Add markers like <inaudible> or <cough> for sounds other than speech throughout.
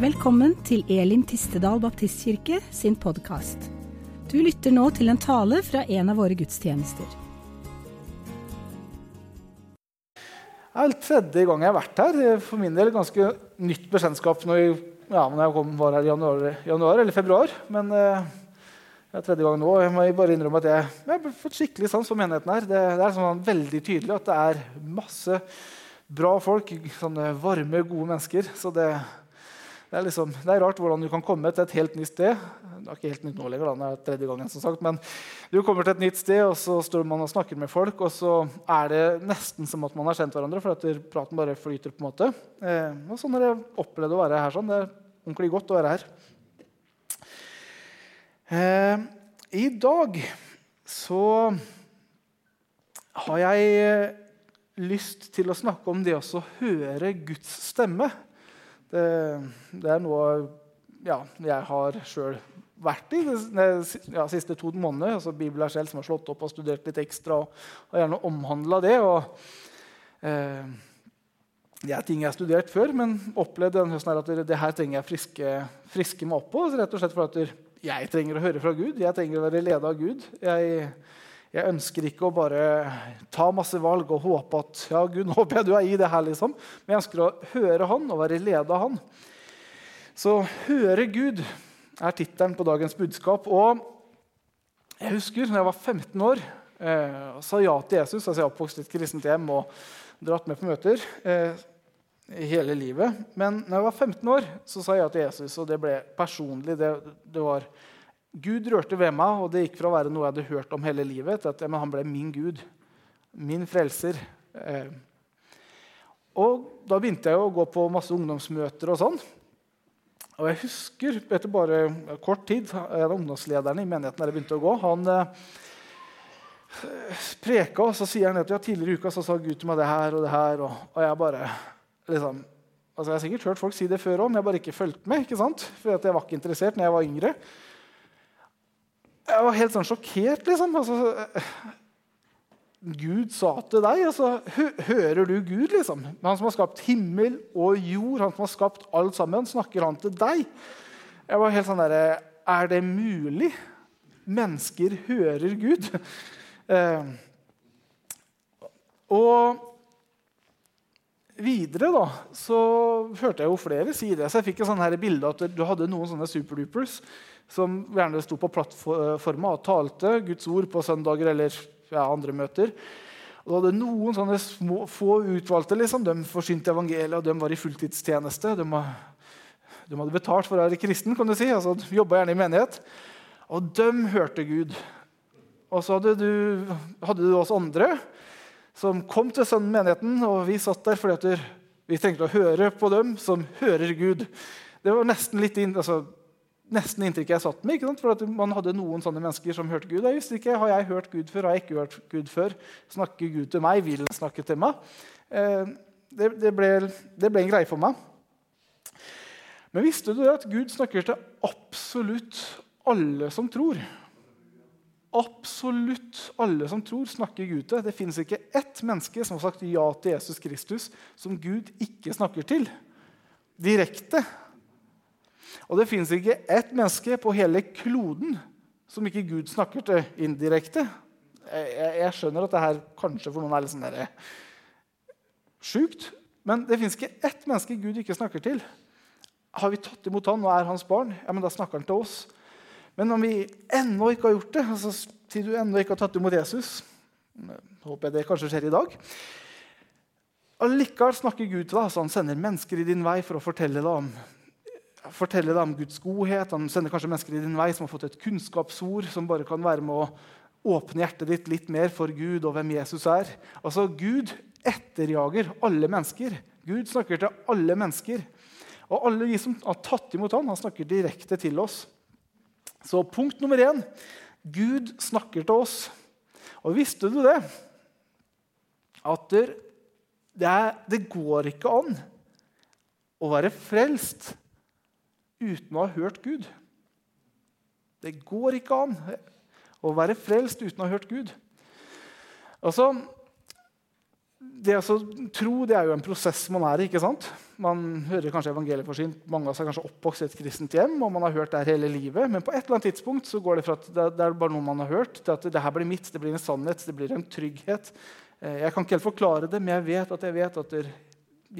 Velkommen til Elim Tistedal Baptistkirke sin podkast. Du lytter nå til en tale fra en av våre gudstjenester. Det er tredje gang jeg har vært her. Er For min del ganske nytt bekjentskap når jeg, ja, når jeg kom, var her i januar, januar eller februar. Men eh, det er tredje gang nå. Jeg må bare innrømme at jeg, jeg har fått skikkelig sans for menigheten her. Det, det er sånn veldig tydelig at det er masse bra folk. Sånne varme, gode mennesker. Så det, det er, liksom, det er, rart hvordan du kan komme til et helt nytt sted. Det er ikke helt nytt nå lenger, det er tredje gangen, som sagt, men du kommer til et nytt sted, og så står man og snakker med folk, og så er det nesten som at man har kjent hverandre, for at praten bare flyter. på en måte. Eh, og sånn har jeg opplevd å være her. sånn. Det er ordentlig godt å være her. Eh, I dag så har jeg lyst til å snakke om det å høre Guds stemme. Det, det er noe ja, jeg har sjøl vært i de ja, siste to månedene. Altså, Bibelen selv som har slått opp og studert litt ekstra og, og gjerne omhandla det. Og, eh, det er ting jeg har studert før, men opplevd denne høsten at det, det her trenger jeg friske, friske meg opp på. Rett og slett for at jeg trenger å høre fra Gud. Jeg trenger å være leda av Gud. Jeg, jeg ønsker ikke å bare ta masse valg og håpe at ja, Gud, nå håper jeg du er i det her, liksom. Men jeg ønsker å høre Han og være ledet av Han. Så 'Høre Gud' er tittelen på dagens budskap. Og jeg husker da jeg var 15 år eh, og sa ja til Jesus. altså Jeg er oppvokst i et kristent hjem og dratt med på møter eh, hele livet. Men da jeg var 15 år, så sa jeg ja til Jesus, og det ble personlig. Det, det var Gud rørte ved meg, og det gikk fra å være noe jeg hadde hørt om hele livet, til at ja, han ble min Gud, min frelser. Eh. Og Da begynte jeg å gå på masse ungdomsmøter. og sånn. Og jeg husker etter bare kort tid En av ungdomslederne i menigheten der jeg begynte å gå, han eh, preka, og så sier han at ja, tidligere i uka så sa Gud til meg det her og det her. Og, og jeg bare liksom, altså Jeg har sikkert hørt folk si det før òg, men jeg bare ikke fulgte med. ikke sant? For jeg var ikke interessert når jeg var yngre. Jeg var helt sånn sjokkert, liksom. Altså, Gud sa til deg altså, Hører du Gud, liksom? Han som har skapt himmel og jord, han som har skapt alt sammen, snakker han til deg? Jeg var helt sånn der, Er det mulig? Mennesker hører Gud. Eh, og videre da, så hørte jeg jo flere si det. Så jeg fikk et sånn her bilde at du hadde noen sånne superdupers som gjerne sto på plattforma og talte Guds ord på søndager eller ja, andre møter. Og du hadde noen sånne små, få utvalgte. Liksom. De forsynte evangeliet, og de var i fulltidstjeneste. De, de, hadde betalt for å være kristen, kan du si. Altså, jobba gjerne i menighet. Og de hørte Gud. Og så hadde du, hadde du oss andre som kom til sønnen menigheten, og vi satt der fordi vi trengte å høre på dem som hører Gud. Det var nesten litt inn, altså, nesten inntrykket jeg satt med. For Man hadde noen sånne mennesker som hørte Gud. Jeg visste ikke, Har jeg hørt Gud før? Har jeg ikke hørt Gud før? Snakker Gud til meg? Vil han snakke til meg? Eh, det, det, ble, det, ble, en greie for meg. Men visste du at Gud snakker til absolutt alle som tror? Absolutt alle som tror, snakker Gud til. Det fins ikke ett menneske som har sagt ja til Jesus Kristus, som Gud ikke snakker til. Direkte. Og det fins ikke ett menneske på hele kloden som ikke Gud snakker til indirekte. Jeg, jeg skjønner at det her kanskje for noen er litt sånn der, sjukt. Men det fins ikke ett menneske Gud ikke snakker til. Har vi tatt imot han og er hans barn, ja, men da snakker han til oss. Men om vi ennå ikke har gjort det, altså sier du ennå ikke har tatt imot Jesus Håper jeg det kanskje skjer i dag. Allikevel snakker Gud til deg. Altså han sender mennesker i din vei for å fortelle deg om fortelle deg om Guds godhet. Han sender kanskje mennesker i din vei som har fått et kunnskapsord som bare kan være med å åpne hjertet ditt litt mer for Gud og hvem Jesus er. Altså, Gud etterjager alle mennesker. Gud snakker til alle mennesker. Og alle de som har tatt imot ham, han snakker direkte til oss. Så punkt nummer én Gud snakker til oss. Og visste du det? At det, går ikke an å være frelst uten å ha hørt Gud. Det går ikke an å være frelst uten å ha hørt Gud. Altså, det å tro det er jo en prosess man er i. ikke sant? Man hører kanskje evangeliet forsynt. Mange av oss er kanskje oppvokst i et kristent hjem, og man har hørt det hele livet. Men på et eller annet tidspunkt så går det fra at det, er bare noe man har hørt, til at det her blir mitt, det blir en sannhet, det blir en trygghet. Eh, jeg kan ikke helt forklare det, men jeg vet at jeg vet at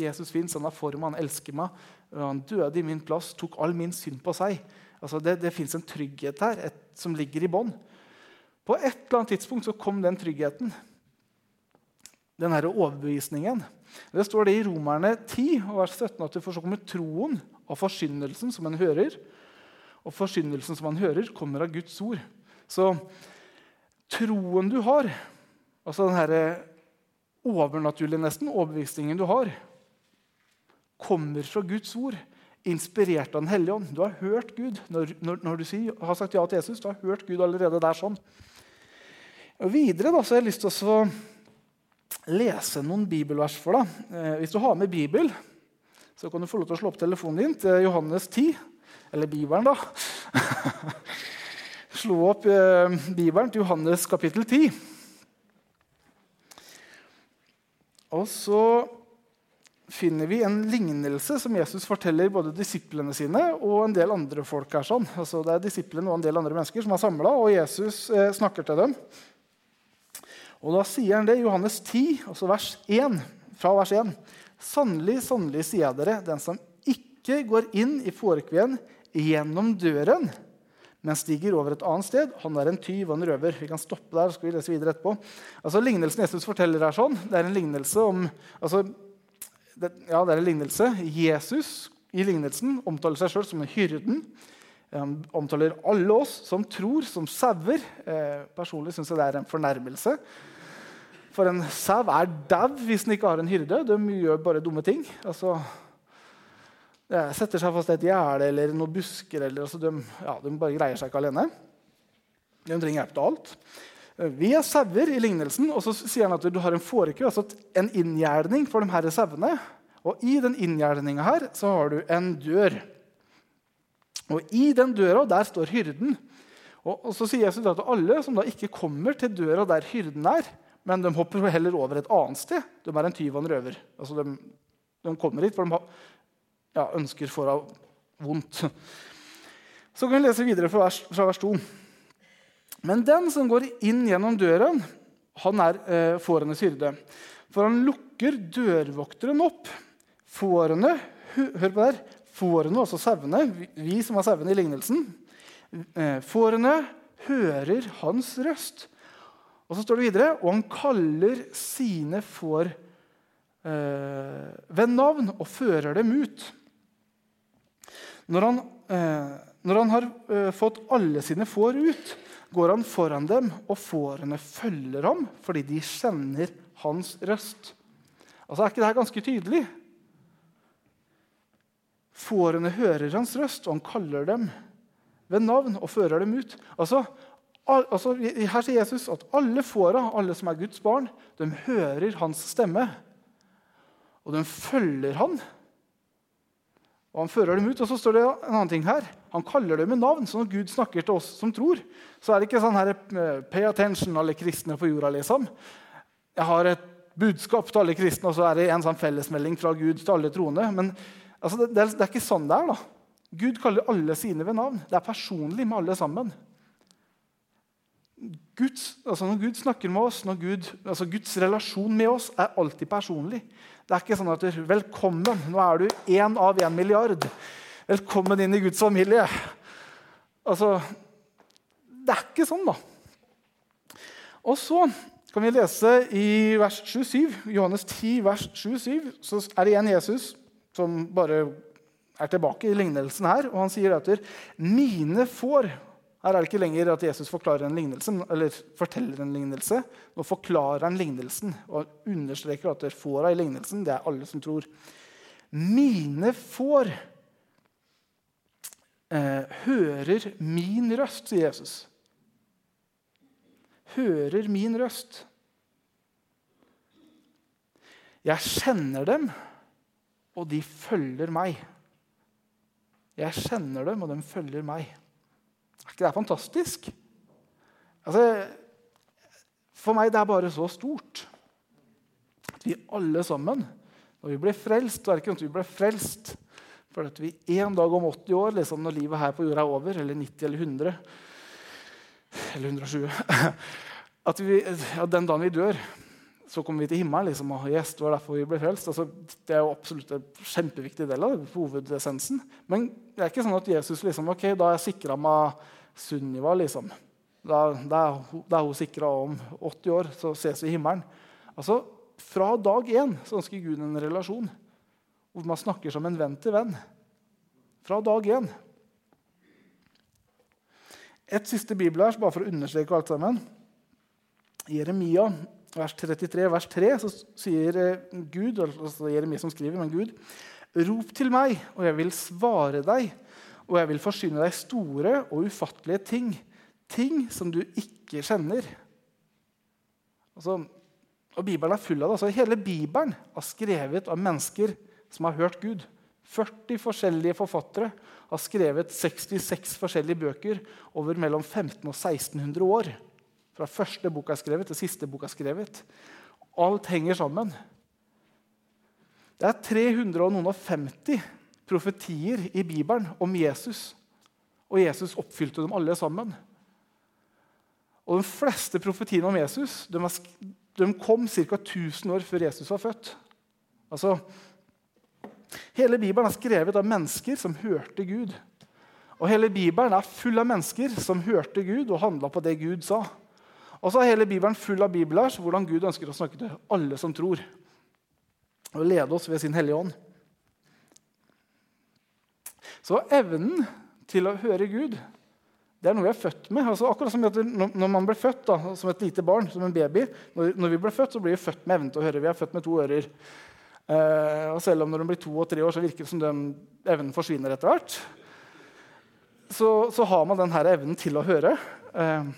Jesus fins, han er for meg, han elsker meg. Han døde i min plass, tok all min synd på seg. Altså det det fins en trygghet her et, som ligger i bånn. På et eller annet tidspunkt så kom den tryggheten den her overbevisningen. Det står det i Romerne 10, vers 17, at for så kommer troen av forsynnelsen som en hører. Og forsynnelsen som man hører, kommer av Guds ord. Så troen du har, altså den her overnaturlige nesten, overbevisningen du har, kommer fra Guds ord, inspirert av Den hellige ånd. Du har hørt Gud når, når, når du sier, har sagt ja til Jesus. Du har hørt Gud allerede der sånn. Og videre da, så har jeg lyst til å lese noen bibelvers for deg. Eh, hvis du har med Bibel, så kan du få lov til å slå opp telefonen din til Johannes 10. Eller Bibelen, da. <laughs> Slå opp eh, Bibelen til Johannes kapittel 10. Og så finner vi en lignelse som Jesus forteller både disiplene sine og en del andre folk. her. Sånn. Altså, det er disiplene og en del andre mennesker som er samla, og Jesus eh, snakker til dem. Og Da sier han det i Johannes 10, altså vers 1, fra vers 1. Sannelig, sannelig, sier jeg dere, den som ikke går inn i fårekveen gjennom døren, men stiger over et annet sted, han er en tyv og en røver. Vi kan stoppe der, så skal vi lese videre etterpå. Altså, Lignelsen Jesus forteller her sånn, det er en lignelse om altså, det, ja, det er en lignelse. Jesus i lignelsen omtaler seg sjøl som en hyrden. Han omtaler alle oss som tror, som sauer. Eh, personlig syns jeg det er en fornærmelse. For en sau er dau hvis den ikke har en hyrde. De gjør bare dumme ting. Altså, setter seg fast et gjerde eller noen busker. Eller, altså, de, ja, de, bare greier seg ikke alene. De trenger hjelp til alt. Vi er sauer i lignelsen, og så sier han at du har en fåreku, altså en inngjerdning for de her sauene. Og i den inngjerninga her så har du en dør. Og i den døra der står hyrden. Og, og så sier Jesus at alle som da ikke kommer til døra der hyrden er, men de hopper heller over et annet sted. De er en tyv og en røver. Altså de, de, kommer hit for de har, ja, ønsker for å vondt. Så kan vi lese videre fra vers, fra vers 2. Men den som går inn gjennom døren, han er eh, fårenes hyrde. For han lukker dørvokteren opp. Fårene Hør på der. Fårene, altså sauene, vi som er sauene i lignelsen, eh, fårene hører hans røst. Og så står det videre og han kaller sine får eh, ved navn og fører dem ut. Når han, eh, når han har eh, fått alle sine får ut, går han foran dem, og fårene følger ham fordi de kjenner hans røst. Altså, Er ikke dette ganske tydelig? Fårene hører hans røst, og han kaller dem ved navn og fører dem ut. Altså, altså, her sier Jesus at alle fåra, alle som er Guds barn, de hører hans stemme. Og de følger han. Og Han fører dem ut. Og så står det en annen ting her. Han kaller dem med navn. Så når Gud snakker til oss som tror, så er det ikke sånn her eh, Pay attention, alle kristne på jorda, liksom. Jeg har et budskap til alle kristne, og så er det en sånn fellesmelding fra Gud til alle troende. Men altså, det, det, er, ikke sånn det er. da. Gud kaller alle sine ved navn. Det er personlig med alle sammen. Guds, altså når Gud snakker med oss, Gud, altså Guds relasjon med oss er alltid personlig. Det er ikke sånn at du, 'Velkommen, nå er du én av én milliard. Velkommen inn i Guds familie.' Altså, Det er ikke sånn, da. Og så kan vi lese i vers 27, Johannes 10, vers 27, så er det igjen Jesus som bare er tilbake i lignelsen her. Og han sier etter 'mine får' Her er det ikke lenger at Jesus forklarer en lignelse, eller forteller en lignelse. Nå forklarer han lignelsen og understreker at fåra i lignelsen det er alle som tror. Mine får eh, hører min røst, sier Jesus. Hører min røst. Jeg kjenner dem, og de følger meg. Jeg kjenner dem, og de følger meg. Er ikke det fantastisk? Altså, for meg det er bare så stort. At vi alle sammen, når vi blir frelst, så er det ikke noe at vi blir frelst for at vi en dag om 80 år, liksom når livet her på jorda er over, eller 90 eller 100 Eller 120 <laughs> At vi, ja, den dagen vi dør, så kommer vi til himmelen. Liksom, og yes, det var derfor vi ble frelst. Altså, det er jo absolutt en kjempeviktig del av hovedessensen. Men det er ikke sånn at Jesus liksom, ok, da har jeg sikra meg Sunniva. liksom. Da, da, da er hun sikra om 80 år, så ses vi i himmelen. Altså, Fra dag én så ønsker Gud en relasjon hvor man snakker som en venn til venn. Fra dag én. Et siste bibelvers bare for å understreke alt sammen. Jeremia vers 33, vers 3, så sier eh, Gud, altså Jeremia som skriver, men Gud, rop til meg, og jeg vil svare deg, og jeg vil forsyne deg store og ufattelige ting, ting som du ikke kjenner. Altså, og Bibelen er full av det. Altså, hele Bibelen er skrevet av mennesker som har hørt Gud. 40 forskjellige forfattere har skrevet 66 forskjellige bøker over mellom 1500 og 1600 år. Fra første boka er skrevet til siste boka er skrevet. Alt henger sammen. Det er 350 profetier i Bibelen om Jesus, og Jesus oppfylte dem alle sammen. Og De fleste profetiene om Jesus de, kom ca. 1000 år før Jesus var født. Altså, Hele Bibelen er skrevet av mennesker som hørte Gud. Og hele Bibelen er full av mennesker som hørte Gud og handla på det Gud sa. Og så er hele Bibelen full av bibler hvordan Gud ønsker å snakke til alle som tror. Og lede oss ved sin Hellige Ånd. Så evnen til å høre Gud det er noe vi er født med. Altså, akkurat som Når man blir født da, som et lite barn, som en baby, når, vi blir født, så blir vi født med evnen til å høre. Vi er født med to ører. Eh, og selv om når de blir to og tre år, så virker det som den evnen forsvinner etter hvert. Så, så har man denne evnen til å høre. Eh,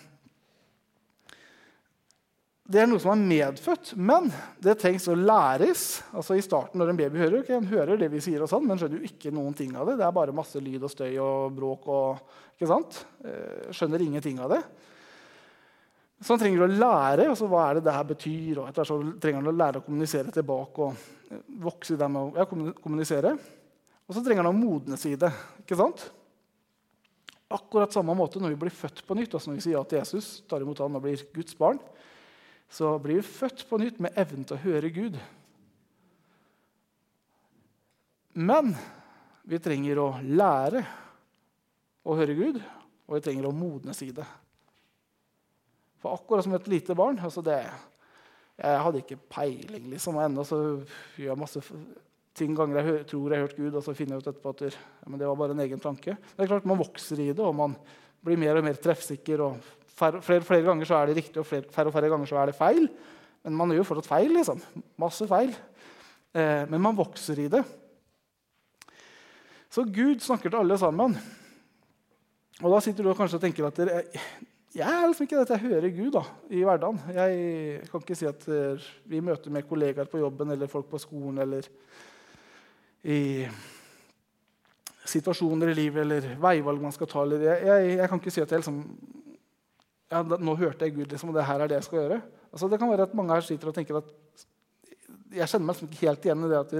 det er noe som er medfødt, men det trengs å læres. Altså I starten når en baby hører, okay, en hører det vi sier, og sånn, men skjønner jo ikke noen ting av det. Det er bare masse lyd og støy og bråk. og, ikke sant? Eh, skjønner ingenting av det. Så han trenger å lære altså, hva er det det her betyr. og etter så trenger han å lære å kommunisere tilbake og eh, vokse i det med å ja, kommunisere. Og så trenger han å modnes i det. ikke sant? Akkurat samme måte når vi blir født på nytt, altså når vi sier ja til Jesus, tar imot han og blir Guds barn, så blir vi født på nytt med evnen til å høre Gud. Men vi trenger å lære å høre Gud, og vi trenger å modnes i det. For akkurat som et lite barn altså det, Jeg hadde ikke peiling, liksom. Og ennå så gjør jeg masse ting ganger jeg tror jeg har hørt Gud, og så finner jeg ut etterpå at det, det var bare en egen tanke. Det er klart Man vokser i det, og man blir mer og mer treffsikker. og Flere, og flere ganger så er det riktig, og flere, færre og færre ganger så er det feil. Men man gjør jo fortsatt feil. liksom. Masse feil. Eh, men man vokser i det. Så Gud snakker til alle sammen. Og da sitter du og kanskje og tenker at dere, jeg er liksom ikke det at jeg hører Gud da, i hverdagen. Jeg kan ikke si at uh, vi møter med kollegaer på jobben eller folk på skolen eller i situasjoner i livet eller veivalg man skal ta. Jeg, jeg, jeg, kan ikke si at jeg liksom ja, Nå hørte jeg Gud, liksom, og det her er det jeg skal gjøre. Altså, det kan være at mange her sitter og tenker at jeg kjenner meg liksom ikke helt igjen i det, at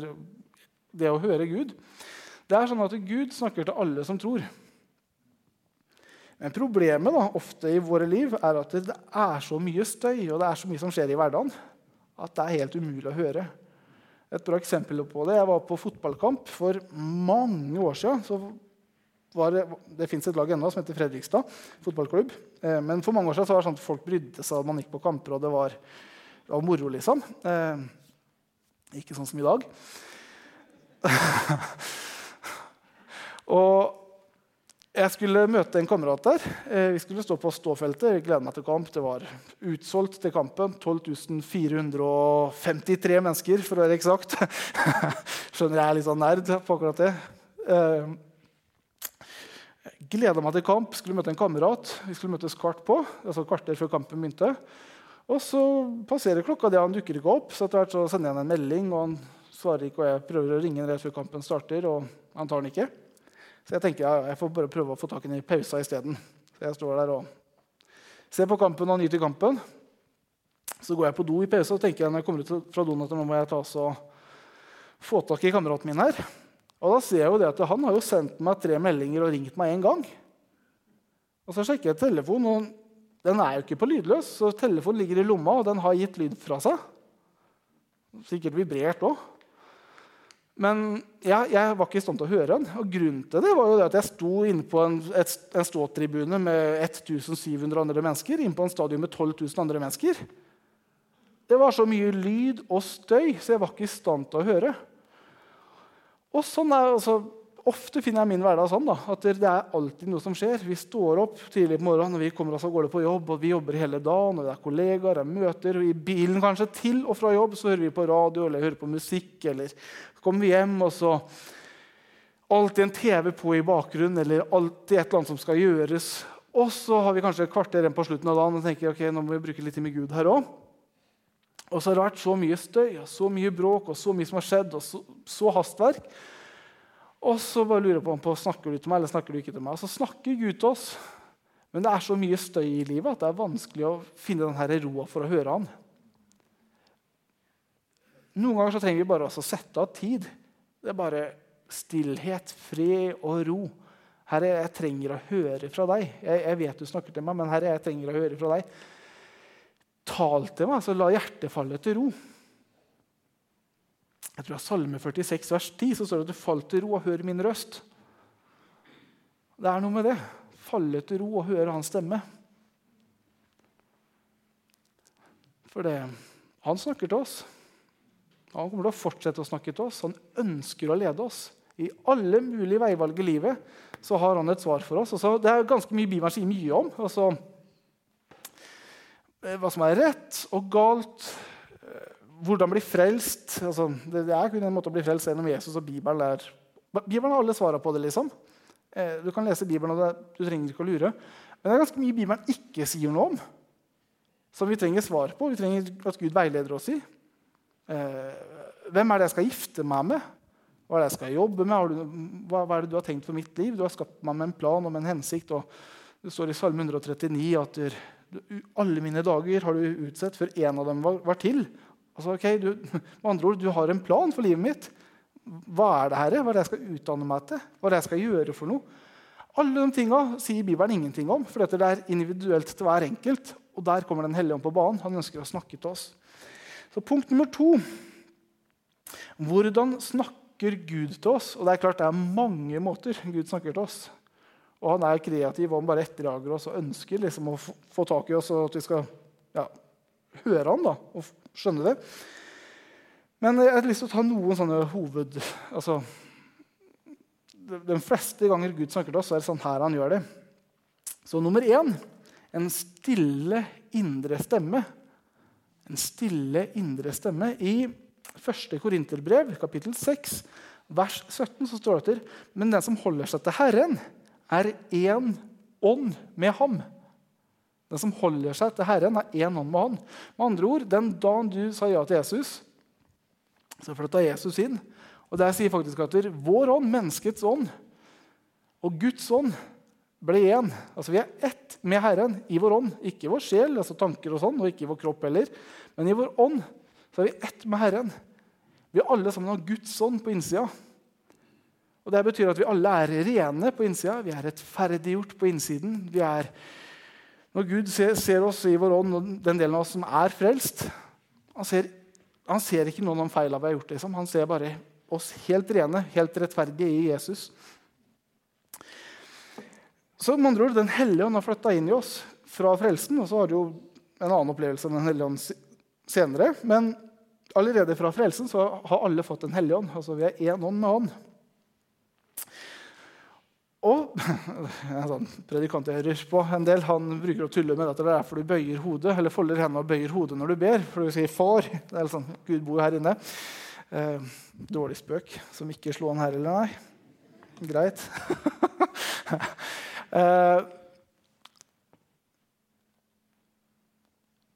det å høre Gud. Det er sånn at Gud snakker til alle som tror. Men problemet da, ofte i våre liv er at det er så mye støy og det er så mye som skjer i hverdagen, at det er helt umulig å høre. Et bra eksempel på det, Jeg var på fotballkamp for mange år siden. Det, det fins et lag ennå som heter Fredrikstad fotballklubb. Eh, men for mange år siden så var det sånn at folk brydde seg man gikk på kamper, og det var, det var moro, liksom. Eh, ikke sånn som i dag. <laughs> og jeg skulle møte en kamerat der. Eh, vi skulle stå på ståfeltet. Jeg gleder meg til kamp. Det var utsolgt til kampen. 12.453 mennesker, for å være eksakt. <laughs> Skjønner jeg er litt sånn nerd på akkurat det. Gleda meg til kamp. Skulle møte en kamerat. Vi skulle møtes kvart på, altså kvarter før kampen begynte. Og så passerer klokka det, han dukker ikke opp. Så etter hvert så sender jeg han en melding, og han svarer ikke. Og jeg prøver å ringe han rett før kampen starter, og han tar den ikke. Så jeg tenker jeg, jeg får bare prøve å få tak i den i pausa isteden. Så jeg står der og ser på kampen og nyter kampen. Så går jeg på do i pausa og tenker jeg når jeg kommer ut fra doen at nå må jeg ta og få tak i kameraten min her. Og da ser jeg jo det at han har jo sendt meg tre meldinger og ringt meg én gang. Og så sjekker jeg telefonen, og den er jo ikke på lydløs. Så telefonen ligger i lomma, og den har gitt lyd fra seg. Sikkert vibrert òg. Men jeg, jeg, var ikke i stand til å høre den. Og grunnen til det var jo det at jeg sto inne på en, et, en ståtribune med 1700 andre mennesker, inne på en stadion med 12 000 andre mennesker. Det var så mye lyd og støy, så jeg var ikke i stand til å høre. Og sånn er altså, Ofte finner jeg min hverdag sånn da, at det er alltid noe som skjer. Vi står opp tidlig på morgenen og vi kommer oss av gårde på jobb. og Vi jobber hele dagen, og det er kollegaer, det er møter. og I bilen kanskje til og fra jobb så hører vi på radio eller hører på musikk. Eller så kommer vi hjem, og så alltid en TV på i bakgrunnen, eller alltid et eller annet som skal gjøres. Og så har vi kanskje et kvarter igjen på slutten av dagen og tenker ok, nå må vi bruke litt tid med Gud her òg. Og så har det vært så mye støy og så mye bråk og så mye som har skjedd, og så, så hastverk. Og så bare lurer jeg på, på snakker du til meg eller snakker du ikke til meg. Og så snakker Gud til oss. Men det er så mye støy i livet at det er vanskelig å finne den roa for å høre han. Noen ganger så trenger vi bare å sette av tid. Det er bare stillhet, fred og ro. Herre, jeg trenger å høre fra deg. Jeg, jeg, vet du snakker til meg, men herre, jeg trenger å høre fra deg. Tal til meg, så la hjertet falle til ro jeg tror det er Salme 46, vers 10, så står det at du falt til ro og hører min røst. Det er noe med det. Falle til ro og høre hans stemme. For det, han snakker til oss. Han kommer til å fortsette å snakke til oss. Han ønsker å lede oss. I alle mulige veivalg i livet så har han et svar for oss. Altså, det er ganske mye Bibelen sier mye om. Altså, hva som er rett og galt, hvordan bli frelst altså, Det er kun en måte å bli frelst gjennom Jesus og Bibelen. Er, Bibelen har alle svara på det. liksom. Eh, du kan lese Bibelen, og du trenger ikke å lure. Men det er ganske mye Bibelen ikke sier noe om, som vi trenger svar på. Vi trenger at Gud veileder oss i. Eh, hvem er det jeg skal gifte meg med? Hva er det jeg skal jobbe med? Hva, er det du har tenkt for mitt liv? Du har skapt meg med en plan og med en hensikt. og Det står i Salme 139 at alle mine dager har du utsett før en av dem var, var til. Altså, okay, du, med andre ord, du har en plan for livet mitt. Hva er det her? Hva er det jeg skal utdanne meg til? Hva er det jeg skal gjøre for noe? Alle de tinga sier Bibelen ingenting om, for dette er individuelt til hver enkelt. Og der kommer Den hellige ånd på banen. Han ønsker å snakke til oss. Så Punkt nummer to Hvordan snakker Gud til oss? Og Det er klart det er mange måter Gud snakker til oss. Og han er kreativ og han bare etterjager oss og ønsker liksom å få tak i oss og at vi skal ja, høre han da, og skjønne det. Men jeg har lyst til å ta noen sånne hoved... Altså, de fleste ganger Gud snakker til oss, så er det sånn her han gjør det. Så nummer én en stille indre stemme. En stille indre stemme. I 1. Korinterbrev, kapittel 6, vers 17, så står det etter Men den som holder seg til Herren, er én ånd med ham. Den som holder seg til Herren, er én ånd med Han. Med andre ord, Den dagen du sa ja til Jesus, så flytta Jesus inn. Og Der sier faktisk at vår ånd, menneskets ånd, og Guds ånd ble én. Altså Vi er ett med Herren i vår ånd. Ikke i vår sjel, altså tanker og sånn, og ikke i vår kropp heller. Men i vår ånd så er vi ett med Herren. Vi er alle sammen har Guds ånd på innsida. Og Det betyr at vi alle er rene på innsida. Vi er rettferdiggjort på innsiden. Vi er når Gud ser, ser oss i vår ånd, den delen av oss som er frelst Han ser, han ser ikke noen av feilene vi har gjort. Liksom. Han ser bare oss helt rene, helt rettferdige i Jesus. Så med andre ord, Den hellige ånd har flytta inn i oss fra frelsen. Og så har du jo en annen opplevelse enn Den hellige ånd senere. Men allerede fra frelsen så har alle fått Den hellige ånd. Altså Vi er én ånd med ånd. Og <laughs> en sånn predikant jeg hører på en del, han bruker å tulle med at det er derfor du bøyer hodet, eller folder hendene og bøyer hodet når du ber. For du sier 'far'. Det er sånn, Gud bor her inne. Eh, dårlig spøk. Som ikke slo han her eller nei. Greit. <laughs> eh,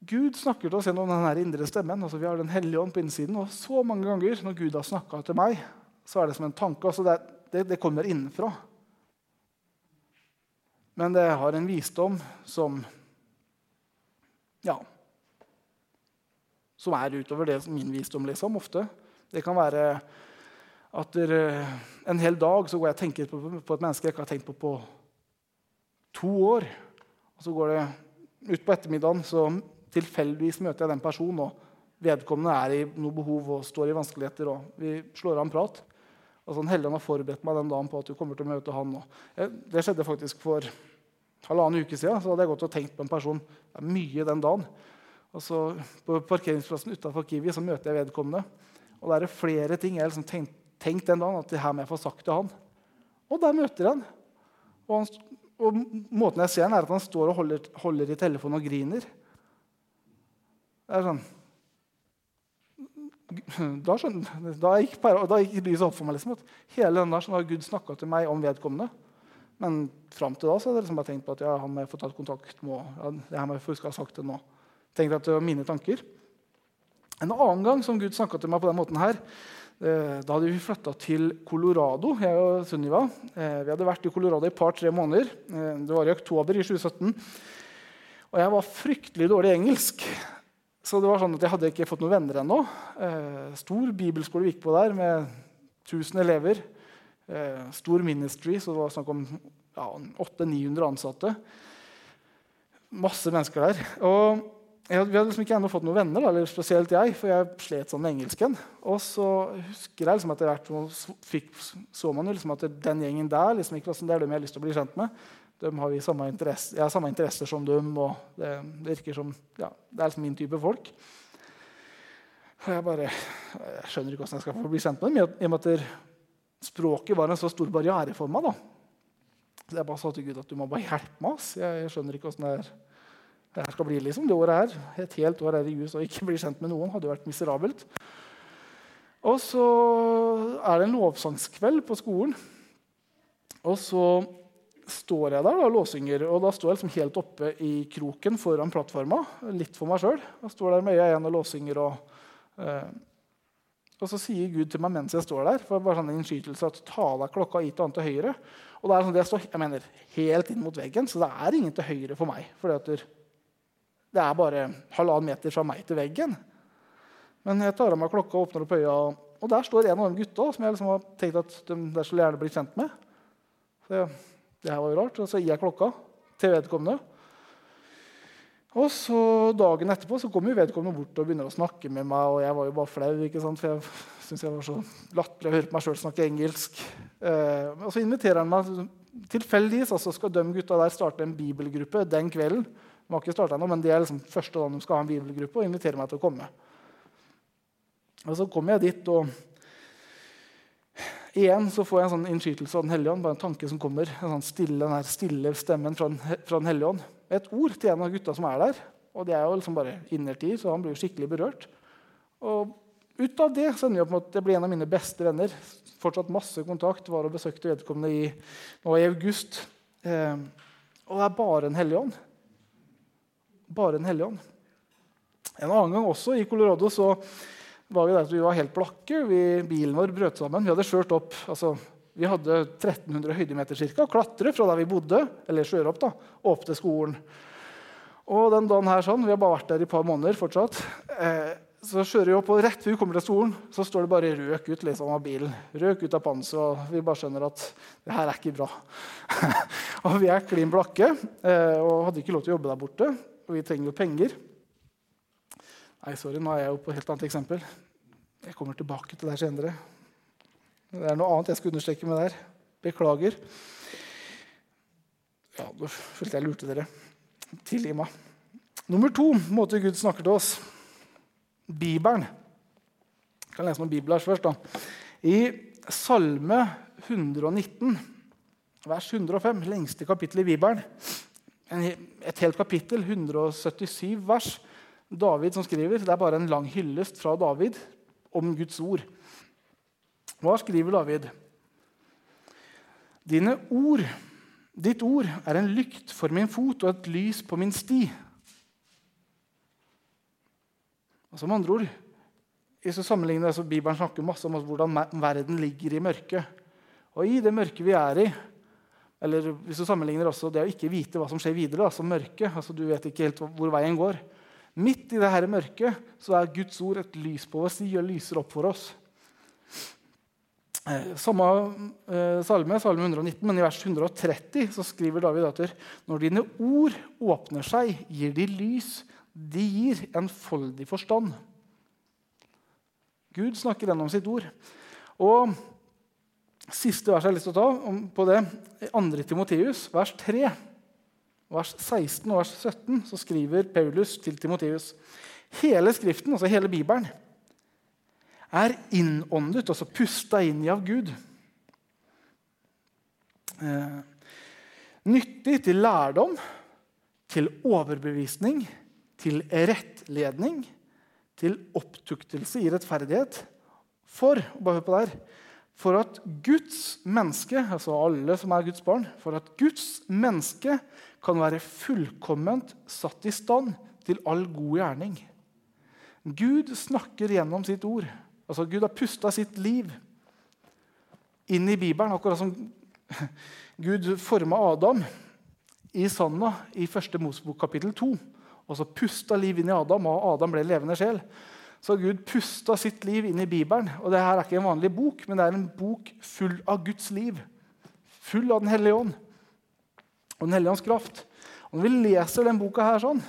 Gud snakker til oss gjennom den indre stemmen. altså Vi har Den hellige ånd på innsiden. Og så mange ganger når Gud har snakka til meg, så er det som en tanke. altså det, det, det kommer innenfra. Men det har en visdom som Ja. som er utover det som min visdom. liksom, ofte. Det kan være at en hel dag så går jeg og tenker på, på, et menneske jeg ikke har tenkt på på to år. Og så går det utpå ettermiddagen, så tilfeldigvis møter jeg den personen. og Vedkommende er i noe behov og står i vanskeligheter. og Vi slår av en prat. Altså, Helligånd har forberedt meg den dagen på at du kommer til å møte han. nå.' det skjedde faktisk for halvannen uke siden. Så hadde jeg gått og tenkt på en person ja, mye den dagen. Og så På parkeringsplassen utenfor Kiwi så møter jeg vedkommende. Og det er flere ting jeg har liksom tenkt, tenkt, den dagen at det her må jeg få sagt til han. Og der møter jeg han. Og, han, og måten jeg ser han er at han står og holder, holder i telefonen og griner. Det er sånn <clears throat> da, skjønner, da, gikk, da gikk lyset opp for meg. Liksom, at hele den der sånn har Gud snakka til meg om vedkommende. Men fram til da så hadde jeg liksom bare tenkt på at ja, han må jeg få tatt kontakt med. Ja, det her må jeg huske å ha sagt det nå. Tenkte at det var mine tanker. En annen gang som Gud snakka til meg på den måten her, eh, da hadde vi flytta til Colorado. jeg og Sunniva. Eh, vi hadde vært i Colorado i par-tre måneder. Eh, det var i oktober i 2017. Og jeg var fryktelig dårlig i engelsk. Så det var sånn at jeg hadde ikke fått noen venner ennå. Stor bibelskole vi gikk på der, med 1000 elever. Eh, stor ministry, så det var snakk om ja, 800-900 ansatte. Masse mennesker der. Og jeg, vi hadde liksom ikke ennå fått noen venner, eller spesielt jeg, for jeg slet sånn med engelsken. Og så husker jeg liksom etter hvert fikk, så man jo liksom at den gjengen der liksom ikke var sånn, det er dem jeg har lyst til å bli kjent med. De har vi samme jeg har samme interesser som dem, og det, virker som, ja, det er liksom min type folk. Og jeg bare jeg skjønner ikke hvordan jeg skal få bli kjent med dem. i og med at språket var en så stor barriere for meg. da. Så jeg bare sa til Gud at du må bare hjelpe meg. Ass. Jeg, skjønner ikke åssen det, det her skal bli. liksom, det året her. Et helt år her i USA og ikke bli kjent med noen hadde vært miserabelt. Og så er det en lovsangskveld på skolen. Og så står jeg der og låsinger, og da står jeg liksom helt oppe i kroken foran plattforma. Litt for meg sjøl. Står der med øya igjen og låsinger. og... Eh, og så sier Gud til meg mens jeg står der, for bare sånn innskytelse at ta deg klokka hit og an til høyre. Og det er sånn, det står, jeg mener, helt inn mot veggen, så det er ingen til høyre for meg. For det er bare halvannen meter fra meg til veggen. Men jeg tar av meg klokka og åpner opp øya, og der står en av de gutta som jeg liksom har tenkt at de der skulle gjerne bli kjent med. Så det her var jo rart. Og så gir jeg klokka til vedkommende. Og så Dagen etterpå så kom jo vedkommende bort og begynner å snakke med meg. Og jeg var jo bare flau, ikke sant? for jeg syntes jeg var så latterlig å høre på meg sjøl snakke engelsk. Eh, og så inviterer han meg tilfeldigvis altså skal de gutta der starte en bibelgruppe den kvelden. De har ikke ennå, men det er liksom første dagen de skal ha en bibelgruppe, og inviterer meg til å komme. Og så kommer jeg dit, og igjen så får jeg en sånn innskytelse av Den hellige ånd. Bare en tanke som kommer, en sånn stille, den stille stemmen fra Den, fra den hellige ånd et ord til en av gutta som er der. Og det er jo liksom bare innertid, så han blir jo skikkelig berørt. Og ut av det så ender jeg på at det blir en av mine beste venner. Fortsatt masse kontakt. Var og besøkte vedkommende i, nå i august. Eh, og det er bare en hellig ånd. Bare en hellig ånd. En annen gang også i Colorado så var vi der at vi var helt blakke. Vi, bilen vår brøt sammen. Vi hadde kjørt opp altså vi hadde 1300 høydemeter cirka, klatre fra der vi bodde, eller kjøre opp da, opp til skolen. Og den dagen her sånn, Vi har bare vært der i et par måneder fortsatt. Eh, så kjører vi opp, og rett før vi kommer til skolen, så står det bare røk ut liksom, av bilen. Røk ut av panseret, og vi bare skjønner at det her er ikke bra. <laughs> og vi er klin blakke eh, og hadde ikke lov til å jobbe der borte. Og vi trenger jo penger. Nei, sorry, nå er jeg jo på et helt annet eksempel. Jeg kommer tilbake til det senere. Det er noe annet jeg skal understreke med der. Beklager. Ja, Da følte jeg lurte dere. Tilgi meg. Nummer to måte Gud snakker til oss. Bibelen. Jeg kan lese noen bibler først. da. I Salme 119, vers 105, lengste kapittel i Bibelen, et helt kapittel, 177 vers, David som skriver. Det er bare en lang hyllest fra David om Guds ord. Hva skriver David? Dine ord, ditt ord er en lykt for min fot og et lys på min sti. Og som andre ord, hvis du sammenligner, altså Bibelen snakker masse om hvordan verden ligger i mørket. Og i det mørket vi er i, eller hvis du sammenligner også det å ikke vite hva som skjer videre, altså mørket altså Du vet ikke helt hvor veien går. Midt i dette mørket så er Guds ord et lys på vår side og lyser opp for oss. Eh, samme eh, salme, salme 119, men i vers 130 så skriver David at når dine ord åpner seg, gir de lys. De gir enfoldig forstand. Gud snakker gjennom sitt ord. Og Siste vers jeg har lyst til å ta på det, 2. Timoteus, vers 3. Vers 16 og vers 17 så skriver Paulus til Timoteus hele Skriften, altså hele Bibelen, er innåndet, altså pusta inn i av Gud. Eh, nyttig til lærdom, til overbevisning, til rettledning, til opptuktelse i rettferdighet. For bare hør på der, for at Guds menneske, altså alle som er Guds barn, for at Guds menneske kan være fullkomment satt i stand til all god gjerning. Gud snakker gjennom sitt ord. Altså Gud har pusta sitt liv inn i Bibelen, akkurat som <laughs> Gud forma Adam i sanda i første Mosebok kapittel 2. Og så pusta liv inn i Adam, og Adam ble levende sjel så Gud pusta sitt liv inn i Bibelen. Og det her er ikke en vanlig bok, men det er en bok full av Guds liv. Full av Den hellige ånd og Den hellige ånds kraft. Og Når vi leser den boka, her sånn,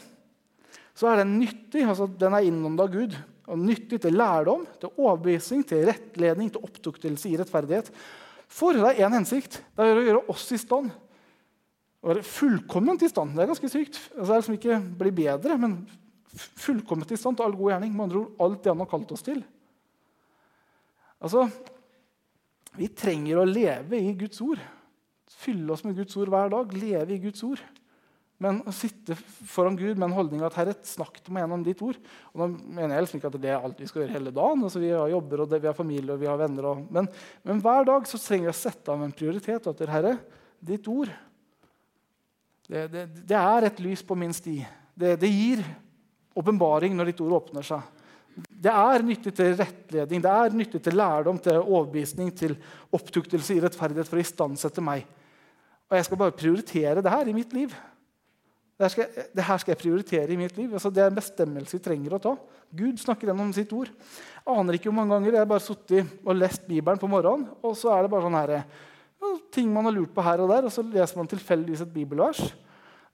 så er den nyttig. altså Den er innånda Gud. og Nyttig til lærdom, til overbevisning, til rettledning, til opptuktelse i rettferdighet. For det er én hensikt. Det er å gjøre oss i stand. Å være fullkomment i stand. Det er ganske sykt. Altså, det er liksom ikke bli bedre, men fullkomment i stand til all god gjerning. Med andre ord alt det han har kalt oss til. Altså, Vi trenger å leve i Guds ord. Fylle oss med Guds ord hver dag. Leve i Guds ord. Men å sitte foran Gud med en holdning at Herre, snakk til meg gjennom ditt ord. Og nå mener jeg liksom ikke at det er alt vi skal gjøre hele dagen. Altså, vi har jobber, og det, vi har familie og vi har venner. Og, men, men, hver dag så trenger vi å sette av en prioritet. At Herre, ditt ord det, det, det, er et lys på min sti. Det, det gir åpenbaring når ditt ord åpner seg. Det er nyttig til rettledning, det er nyttig til lærdom, til overbevisning, til opptuktelse i rettferdighet for å istandsette meg. Og jeg skal bare prioritere det her i mitt liv. Det her skal, det her skal jeg prioritere i mitt liv. Altså, det er en bestemmelse vi trenger å ta. Gud snakker gjennom sitt ord. Jeg aner ikke hvor mange ganger jeg har bare sittet og lest Bibelen på morgenen, og så er det bare sånn her, ting man har lurt på her og der, og så leser man tilfeldigvis et bibelvers.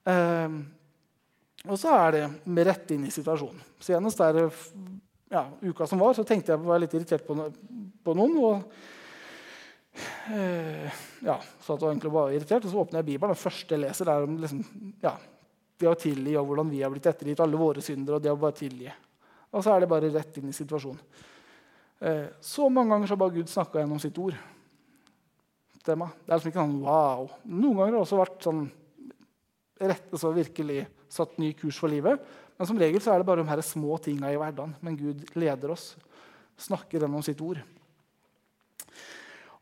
Eh, og så er det rett inn i situasjonen. Senest der, ja, uka som var, så tenkte jeg på å være litt irritert på, på noen. og eh, ja, så at jeg egentlig var irritert, og så åpner jeg Bibelen. og første jeg leser, er om liksom, ja, det å tilgi og hvordan vi har blitt ettergitt alle våre synder. og det å bare tilgi. Og så er det bare rett inn i situasjonen. Eh, så mange ganger så har bare Gud snakka gjennom sitt ord. Det er liksom ikke sånn wow. Noen ganger har det også vært sånn rett, altså virkelig satt ny kurs for livet. Men som regel så er det bare de her små tinga i hverdagen. Men Gud leder oss, snakker gjennom sitt ord.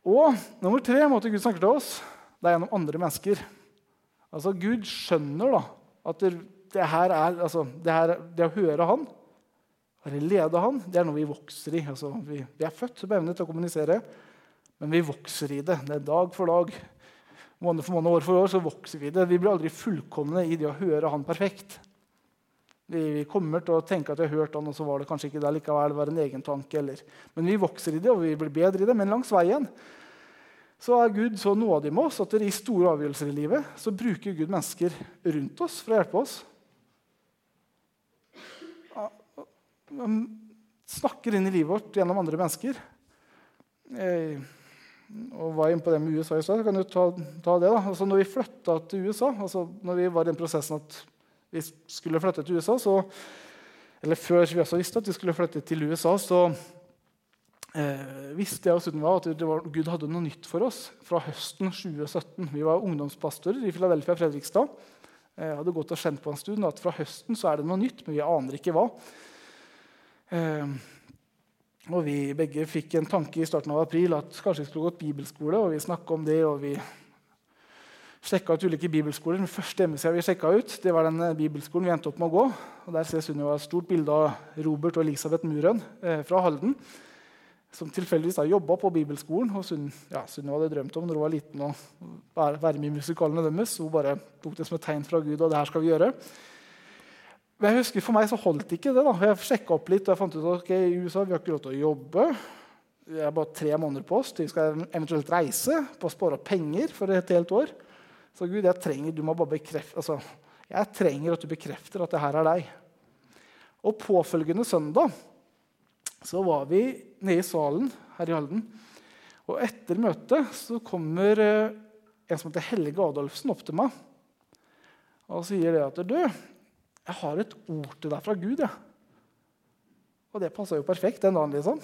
Og nummer tre måte Gud snakker til oss, det er gjennom andre mennesker. Altså Gud skjønner da, at det, det her er, altså, det, her, det å høre Han, å lede Han, det er noe vi vokser i. Altså, vi, vi, er født med evne til å kommunisere, men vi vokser i det. Det er dag for dag måned for måned, år for år, så vokser vi i det. Vi blir aldri fullkomne i det å høre Han perfekt. Vi kommer til å tenke at vi har hørt han, og så var det kanskje ikke det likevel. Det var en egen tanke, eller. Men vi vokser i det, og vi blir bedre i det. Men langs veien så er Gud så nådig med oss at i store avgjørelser i livet så bruker Gud mennesker rundt oss for å hjelpe oss. Han snakker inn i livet vårt gjennom andre mennesker. Og var inne på det med USA i stad, kan du ta, ta det. da. Altså, når vi flytta til USA, altså når vi var i den prosessen at vi skulle flytte til USA, så, eller før vi også visste at vi skulle flytte til USA, så eh, visste jeg og Sunniva at var, Gud hadde noe nytt for oss fra høsten 2017. Vi var ungdomspastorer i Philadelphia Fredrikstad. Jeg hadde gått og kjent på en stund at fra høsten så er det noe nytt, men vi aner ikke hva. Eh, og vi begge fikk en tanke i starten av april at kanskje vi skulle gått bibelskole. og Vi snakka om det, og vi sjekka ut ulike bibelskoler. Den første hjemmesida vi sjekka ut, det var den eh, bibelskolen vi endte opp med å gå. Og Der ser Sunniva et stort bilde av Robert og Elisabeth Murøn eh, fra Halden. Som tilfeldigvis har jobba på bibelskolen. og Sunniva ja, hadde drømt om når hun var liten å være med i musikalene deres. Hun bare tok det som et tegn fra Gud, og det her skal vi gjøre. Men jeg husker For meg så holdt ikke det. da. Jeg sjekka opp litt, og jeg fant ut at okay, i USA vi har ikke lov til å jobbe. Vi har bare tre måneder på oss. til Vi skal eventuelt reise på å spare opp penger for et helt år. Så Gud, jeg trenger, bekrefte, altså, jeg trenger at du bekrefter at det her er deg. Og påfølgende søndag så var vi nede i salen her i Halden. Og etter møtet så kommer eh, en som heter Helge Adolfsen, opp til meg og sier det at du, jeg har et ord til deg fra Gud. Ja. Og det passa jo perfekt den dagen. liksom.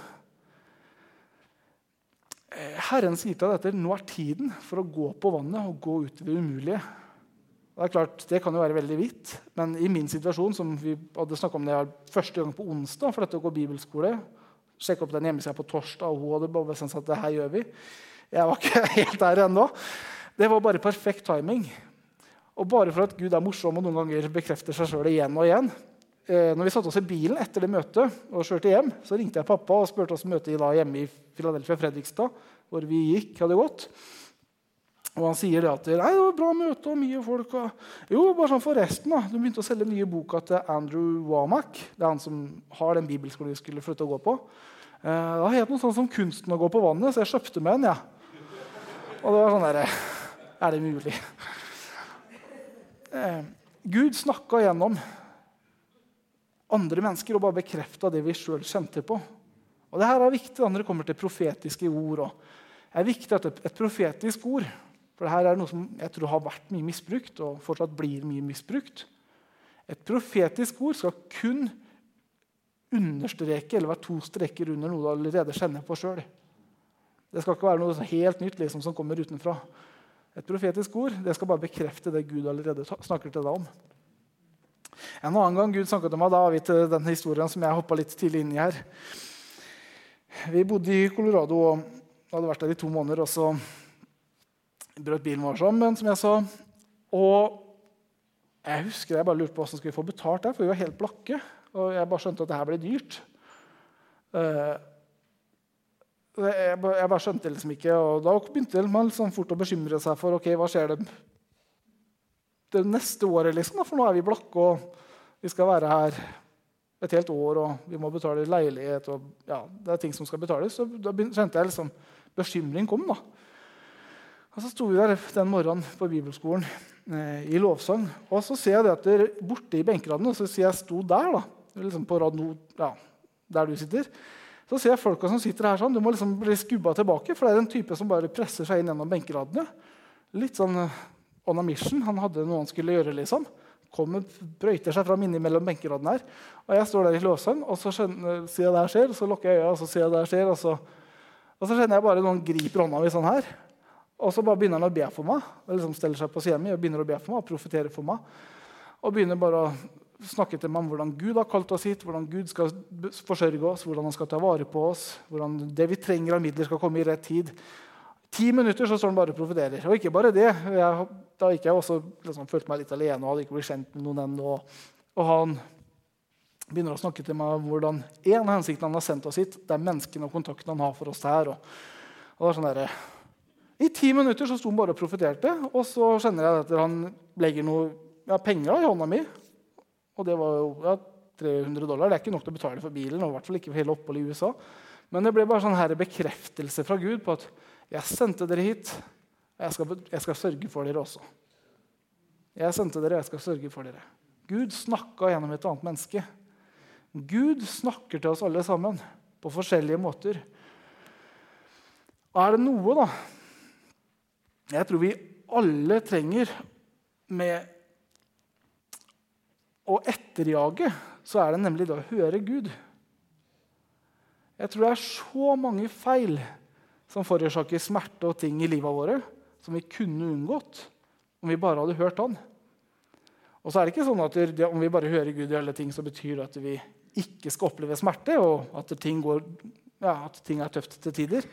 Eh, Herren sier til at nå er tiden for å gå på vannet og gå ut i det umulige. Det er klart, det kan jo være veldig vidt, men i min situasjon, som vi hadde om det første gang på onsdag for dette å gå bibelskole, sjekke opp den hjemmesida på torsdag, og hun hadde bare bestemt seg at det her gjør vi. Jeg var ikke <laughs> helt der ennå. Det var bare perfekt timing. Og bare for at Gud er morsom og noen ganger bekrefter seg sjøl igjen og igjen. Eh, når vi satte oss i bilen etter det møtet og kjørte hjem, så ringte jeg pappa og spurte oss møte da hjemme i Philadelphia Fredrikstad, hvor vi gikk, hadde gått. Og han sier det at det var bra møte og mye folk. Og... Jo, bare sånn forresten, da. Du begynte å selge nye boka til Andrew Womack. Det er han som har den bibelskolen vi skulle flytte og gå på. Eh, da het noe sånn som 'Kunsten å gå på vannet', så jeg kjøpte med den. Ja. Og det var sånn derre Er det mulig? Eh, Gud snakka gjennom andre mennesker og bare bekrefta det vi sjøl kjente på. Og det her er viktig når det kommer til profetiske ord. Det er viktig at et, et profetisk ord for dette er noe som jeg tror har vært mye misbrukt og fortsatt blir mye misbrukt. Et profetisk ord skal kun understreke eller være to streker under noe du allerede kjenner på sjøl. Det skal ikke være noe helt nytt liksom, som kommer utenfra. Et profetisk ord det skal bare bekrefte det Gud allerede snakker til deg om. En annen gang Gud snakket til meg, da har vi til den historien som jeg hoppa litt tidlig inn i her. Vi bodde i Colorado og hadde vært der i to måneder. og så brøt bilen vår sammen, som jeg sa. Og jeg husker jeg bare lurte på hvordan skulle vi få betalt det, for vi var helt blakke. Og jeg bare skjønte at det her ble dyrt. Bare, jeg bare skjønte det liksom ikke, og Da begynte man liksom fort å bekymre seg for ok, hva skjer det, det neste året. liksom, For nå er vi blakke, og vi skal være her et helt år, og vi må betale leilighet. og ja, Det er ting som skal betales. Så da kjente jeg liksom bekymring kom. da. Og Så sto vi der den morgenen på bibelskolen eh, i lovsang. Og så ser jeg det at det borte i benkeradene, så sier jeg sto der, da, liksom på rad no, ja, der du sitter. Så ser jeg folka som sitter her sånn, Du må liksom bli skubba tilbake, for det er en type som bare presser seg inn gjennom benkeradene. Litt sånn eh, on a mission. Han hadde noe han skulle gjøre. liksom. Kommer, brøyter seg fram innimellom benkeradene her. Og jeg står der i låsen, og så skjønner, sier jeg det her skjer, og så lukker jeg øya, og så sier jeg det her skjer, og så, og så kjenner jeg bare noen griper hånda mi sånn her. Og så bare begynner han å be for meg. og liksom steller seg på siden min og begynner å be for meg, og profetere for meg. Og begynner bare å snakke til meg om hvordan Gud har kalt oss hit, hvordan Gud skal forsørge oss, hvordan han skal ta vare på oss, hvordan det vi trenger av midler, skal komme i rett tid. Ti minutter så står han bare og profeterer. Og ikke bare det. Jeg, da gikk jeg også liksom, følte meg litt alene og hadde ikke blitt kjent med noen ennå. Og han begynner å snakke til meg om hvordan en av hensiktene han har sendt oss hit, det er menneskene og kontakten han har for oss her. Og, og det var sånn der, i ti minutter så sto han bare og profeterte, og så kjenner jeg at han legger noe ja, penger i hånda mi. Og det var jo ja, 300 dollar. Det er ikke nok til å betale for bilen. og i hvert fall ikke for hele oppholdet i USA. Men det ble bare sånn her bekreftelse fra Gud på at jeg sendte dere hit. Og jeg skal, jeg skal sørge for dere også. Jeg sendte dere, og jeg skal sørge for dere. Gud snakka gjennom et annet menneske. Gud snakker til oss alle sammen på forskjellige måter. Er det noe da, jeg tror vi alle trenger med å etterjage, så er det nemlig det å høre Gud. Jeg tror det er så mange feil som forårsaker smerte og ting i livet våre, som vi kunne unngått om vi bare hadde hørt Han. Og så er det ikke sånn at Om vi bare hører Gud i alle ting, så betyr det at vi ikke skal oppleve smerte, og at ting, går, ja, at ting er tøft til tider.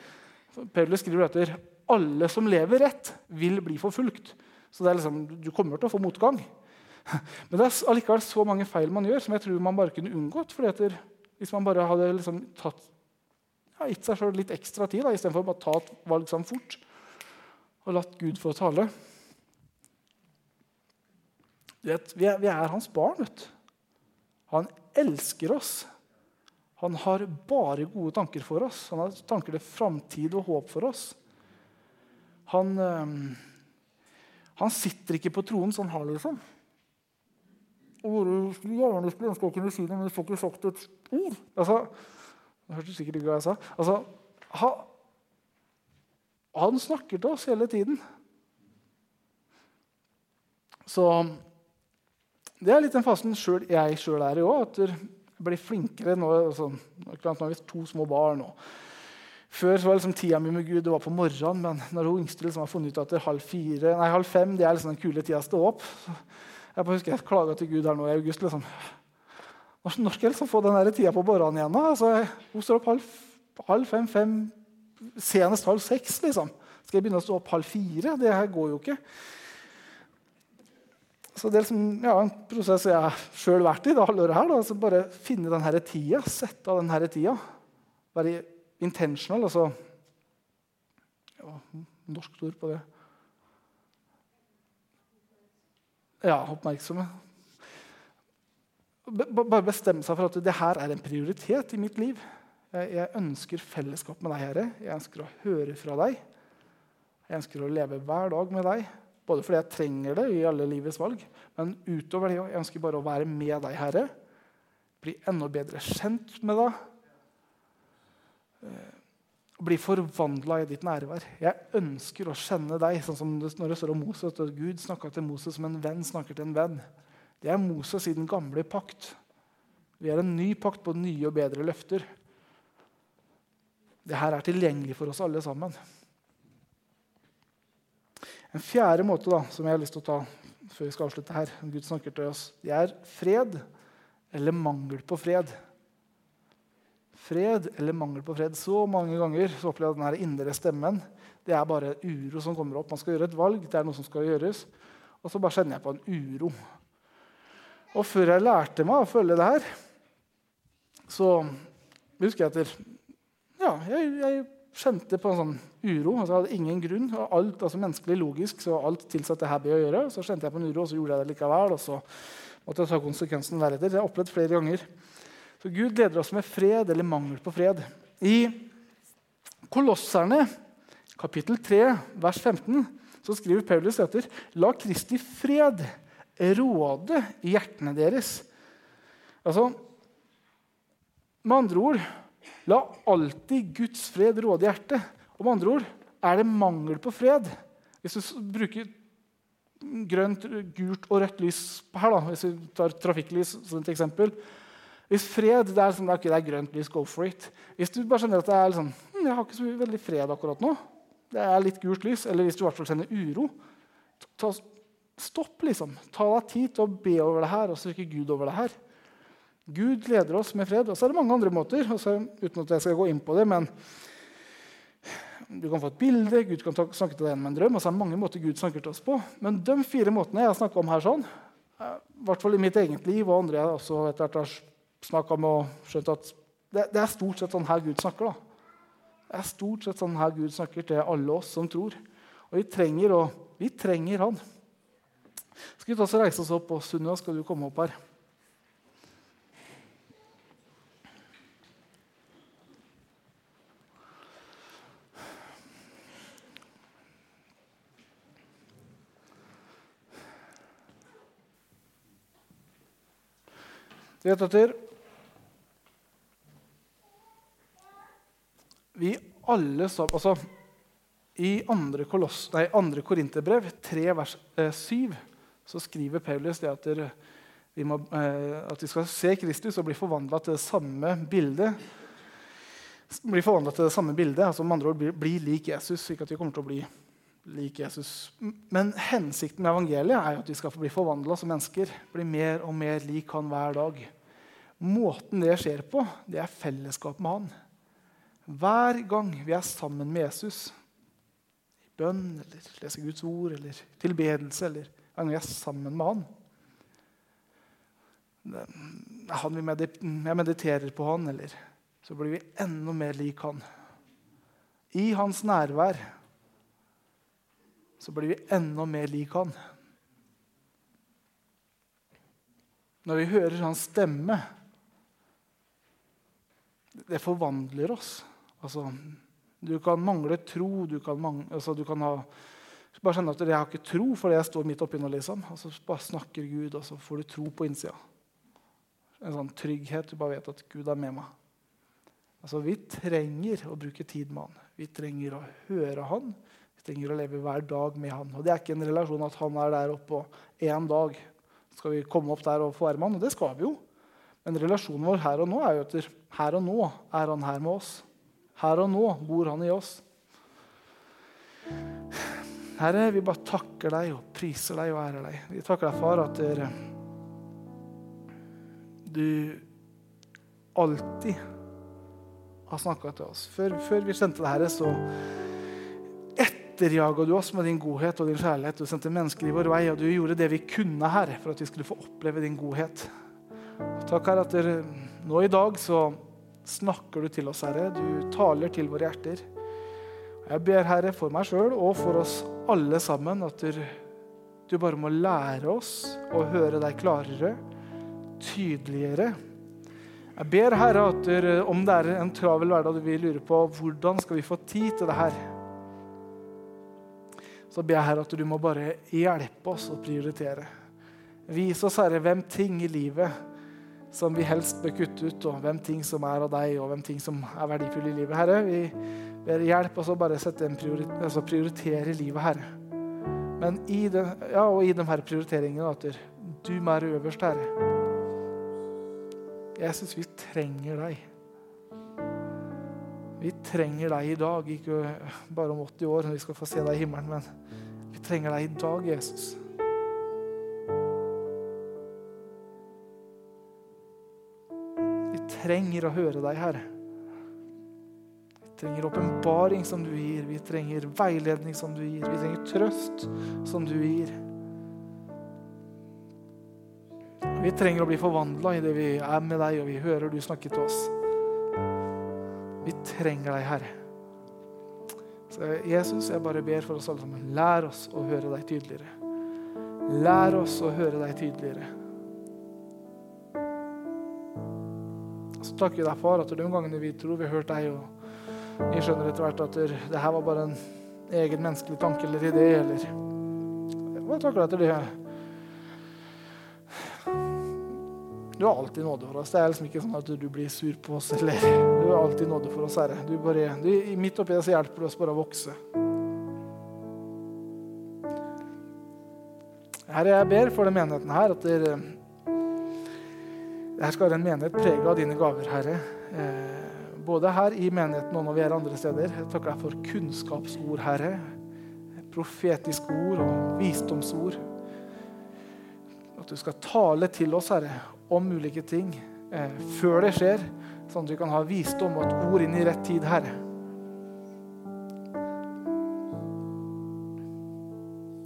Paulus skriver at alle som lever rett, vil bli forfulgt. Så liksom, du kommer til å få motgang. <laughs> Men det er allikevel så mange feil man gjør, som jeg tror man bare kunne unngått. fordi Hvis man bare hadde liksom tatt, ja, gitt seg sjøl litt ekstra tid istedenfor å ta et valg sånn fort og latt Gud få tale. Vet, vi, er, vi, er, hans barn. vet. Han elsker oss. Han har bare gode tanker for oss. Han har tanker til framtid og håp for oss. Han, øh, han sitter ikke på tronen sånn har, liksom. Og gjerne skulle ønske jeg kunne si det, men jeg får ikke sagt et ord. Altså, det hørte sikkert ikke hva jeg sa. Altså, han, han snakker til oss hele tiden. Så det er litt den fasen selv, jeg sjøl er i òg. At jeg blir flinkere nå. Altså, nå har vi to små barn. Og før så var liksom tida mi med Gud det var på morgenen, men når hun yngste liksom har funnet ut at halv, fire, nei, halv fem det er liksom den kule tida å stå opp Jeg bare husker jeg klaga til Gud her nå i august. liksom. Når skal jeg få den tida på morgenen igjen? Altså, hun står opp halv, halv fem, fem, senest halv seks. liksom. Skal jeg begynne å stå opp halv fire? Det her går jo ikke. Så det er liksom, ja, en prosess jeg har sjøl vært i det halvåret her. Da, altså bare finne denne tida, sette av denne tida. Være intentional, altså ja, Norsk ord på det. Ja, oppmerksomme. Bare bestemme seg for at det her er en prioritet i mitt liv. Jeg, ønsker fellesskap med deg, Herre. Jeg ønsker å høre fra deg. Jeg ønsker å leve hver dag med deg. Både fordi jeg trenger det i alle livets valg, men utover det jeg ønsker bare å være med deg, Herre. Bli enda bedre kjent med deg. Eh, bli forvandla i ditt nærvær. Jeg ønsker å kjenne deg, sånn som når det står om Moses, at Gud snakka til Moses som en venn snakker til en venn. Det er Moses i den gamle pakt. Vi er en ny pakt på nye og bedre løfter. Dette er tilgjengelig for oss alle sammen. En fjerde måte da, som jeg har lyst til å ta før vi skal avslutte her, Gud snakker til oss, det er fred eller mangel på fred. Fred eller mangel på fred. Så mange ganger så opplever jeg denne indre stemmen. Det er bare uro som kommer opp. Man skal gjøre et valg, det er noe som skal gjøres. Og så bare kjenner jeg på en uro. Og før jeg lærte meg å følge det her, så husker jeg etter Ja, jeg, jeg kjente på en sånn uro. altså Jeg hadde ingen grunn. og alt, altså Menneskelig logisk så alt tilsatte her å gjøre. Så kjente jeg på en uro, og så gjorde jeg det likevel. og så måtte jeg ta konsekvensen deretter. Det har jeg opplevd flere ganger. Så Gud leder oss med fred eller mangel på fred. I Kolosserne, kapittel 3, vers 15, så skriver Paulus etter La Kristi fred råde i hjertene deres. Altså, Med andre ord La alltid Guds fred råde i hjertet. Og med andre ord er det mangel på fred. Hvis du bruker grønt, gult og rødt lys her, da, hvis vi tar trafikklys som et eksempel Hvis fred det er, sånn, det er grønt lys, go for it. Hvis du bare skjønner at det er liksom, hm, jeg har ikke så veldig fred akkurat nå, det er litt gult lys, eller hvis du i hvert fall kjenner uro ta, Stopp, liksom. Ta deg tid til å be over det her og søke Gud over det her. Gud leder oss med fred. Og så er det mange andre måter. Også, uten at jeg skal gå inn på det, men Du kan få et bilde, Gud kan snakke til deg med en drøm. og så er det mange måter Gud snakker til oss på. Men de fire måtene jeg har snakka om her, sånn, eh, i hvert fall i mitt eget liv, og andre jeg også etter hvert har snakka med og skjønt at det, det, er stort sett sånn her Gud snakker. da. Det er stort sett sånn her Gud snakker til alle oss som tror. Og vi trenger, og vi trenger Han. Skal vi ta oss og reise oss opp, og Sunniva, skal du komme opp her? Rett etter vi alle sammen altså, I andre, koloss, nei, andre Korinterbrev 3, vers eh, 7, så skriver Paulus det at, vi må, eh, at vi skal se Kristus og bli forvandla til det samme bildet. Bli til det samme bildet, altså med andre ord bli, bli lik Jesus, slik at vi kommer til å bli lik Jesus. Men hensikten med evangeliet er jo at vi skal få bli forvandla som mennesker. Bli mer og mer lik han hver dag. Måten det skjer på, det er fellesskap med han. Hver gang vi er sammen med Jesus, i bønn eller leser Guds ord eller tilbedelse, eller hver gang jeg er sammen med han han Jeg mediterer på han, eller så blir vi enda mer lik han. I hans nærvær så blir vi enda mer lik han. når vi hører hans stemme Det forvandler oss. Altså, du kan mangle tro, du kan, mangle, altså, du kan ha bare kjenne at jeg har ikke tro fordi jeg står midt oppi nå. liksom. Og så bare snakker Gud, og så får du tro på innsida. En sånn trygghet. Du bare vet at Gud er med meg. Altså, Vi trenger å bruke tid med han. Vi trenger å høre han. Vi trenger å leve hver dag med han. Og Det er ikke en relasjon at han er der oppe, og en dag skal vi komme opp der og få være med han. Og det skal vi jo. Men relasjonen vår her og nå er jo etter her og nå er han her med oss. Her og nå bor han i oss. Herre, vi bare takker deg og priser deg og ærer deg. Vi takker deg, far, at du alltid har snakka til oss. Før, før, vi sendte det herre, så etterjaga du oss med din godhet og din kjærlighet. Du sendte mennesker i vår vei, og du gjorde det vi kunne her for at vi skulle få oppleve din godhet. takk, Herre, at dere, nå i dag så snakker du til oss, Herre. Du taler til våre hjerter. Jeg ber, Herre, for meg sjøl og for oss alle sammen at du, du, bare må lære oss å høre deg klarere, tydeligere. Jeg ber, Herre, at du, om det er en travel hverdag du vil lure på hvordan skal vi få tid til det her, så ber jeg, Herre, at du må bare hjelpe oss å prioritere. Vis oss, Herre, hvem ting i livet som vi helst bør kutte ut, og hvem ting som er av deg, og hvem ting som er verdifulle i livet. Herre, vi ber hjelp oss å bare sette en priori altså prioritere livet, Herre. Men i, den, ja, og i de her prioriteringene at du må være øverst, Herre. Jeg syns vi trenger deg. Vi trenger deg i dag, ikke bare om 80 år når vi skal få se deg i himmelen, men vi trenger deg i dag, Jesus. Trenger å høre deg, Herre. Vi trenger åpenbaring som du gir. Vi trenger veiledning som du gir. Vi trenger trøst som du gir. Vi trenger å bli forvandla det vi er med deg, og vi hører du snakke til oss. Vi trenger deg, Herre. Så Jesus, jeg bare ber for oss alle sammen. Lær oss å høre deg tydeligere. Lær oss å høre deg tydeligere. Så takker vi deg, far, at de gangene vi tror vi har hørt deg, og vi skjønner etter hvert at det her var bare en egen menneskelig tanke eller idé, eller Hva takker deg til det. Du har alltid nåde for oss. Det er liksom ikke sånn at du blir sur på oss. eller Du har alltid nåde for oss, Herre. Du bare, du, midt oppi det så hjelper du oss bare å vokse. Herre, jeg ber for den menigheten her at dere her skal være en menighet preget av dine gaver, Herre. Eh, både her i menigheten og når vi er andre steder. Jeg takker deg for kunnskapsord, Herre. Profetiske ord og visdomsord. At du skal tale til oss, Herre, om ulike ting eh, før det skjer, sånn at vi kan ha visdom og et ord inn i rett tid, Herre.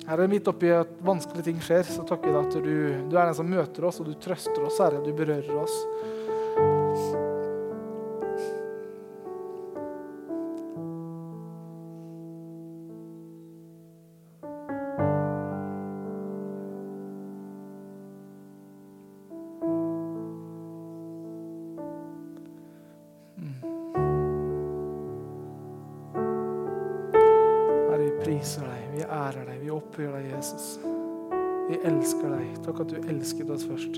Herre, midt oppi at vanskelige ting skjer, så takker jeg deg at du, du, er den som møter oss, og du trøster oss, Herre. Du berører oss. Takk at du elsket oss først.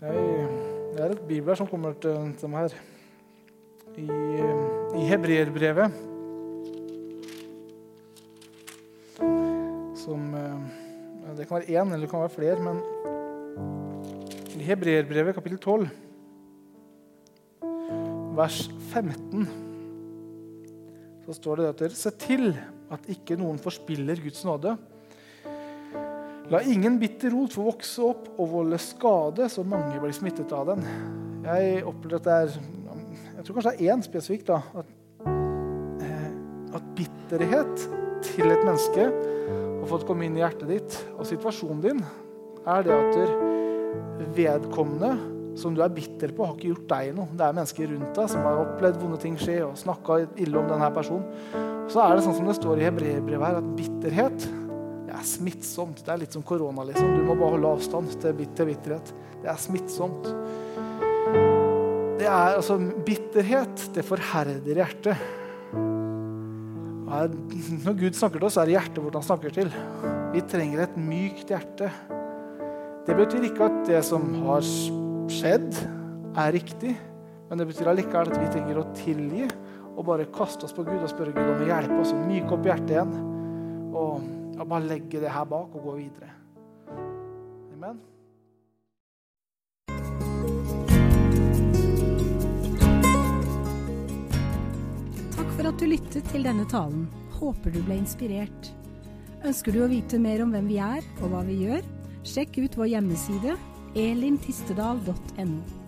Det er et bibelvers som kommer til, til meg her. I, i hebreerbrevet. Som Det kan være én eller det kan være flere, men i hebreerbrevet kapittel 12 vers 15 så står det at se til at ikke noen forspiller Guds nåde. La ingen bitter rot få vokse opp og volde skade, så mange blir smittet av den. Jeg opplever at det er Jeg tror kanskje det er én spesifikk. da, at, eh, at bitterhet til et menneske har fått komme inn i hjertet ditt og situasjonen din, er det at vedkommende som du er bitter på, har ikke gjort deg noe. Det er mennesker rundt deg som har opplevd vonde ting skje og snakka ille om denne personen. Så er det sånn som det står i hebreerbrevet her, at bitterhet det er smittsomt. Det er litt som korona. liksom. Du må bare holde avstand til bitterhet. Det er smittsomt. Det er altså Bitterhet, det forherder hjertet. <laughs> Når Gud snakker til oss, er det hjertet vårt han snakker til. Vi trenger et mykt hjerte. Det betyr ikke at det som har skjedd, er riktig. Men det betyr allikevel at vi trenger å tilgi og bare kaste oss på Gud og spørre Gud om å hjelpe oss å myke opp hjertet igjen. Og ja, bare legge det her bak og gå videre. Amen. Takk for at du lyttet til denne talen. Håper du ble inspirert. Ønsker du å vite mer om hvem vi er og hva vi gjør? Sjekk ut vår hjemmeside elintistedal.no.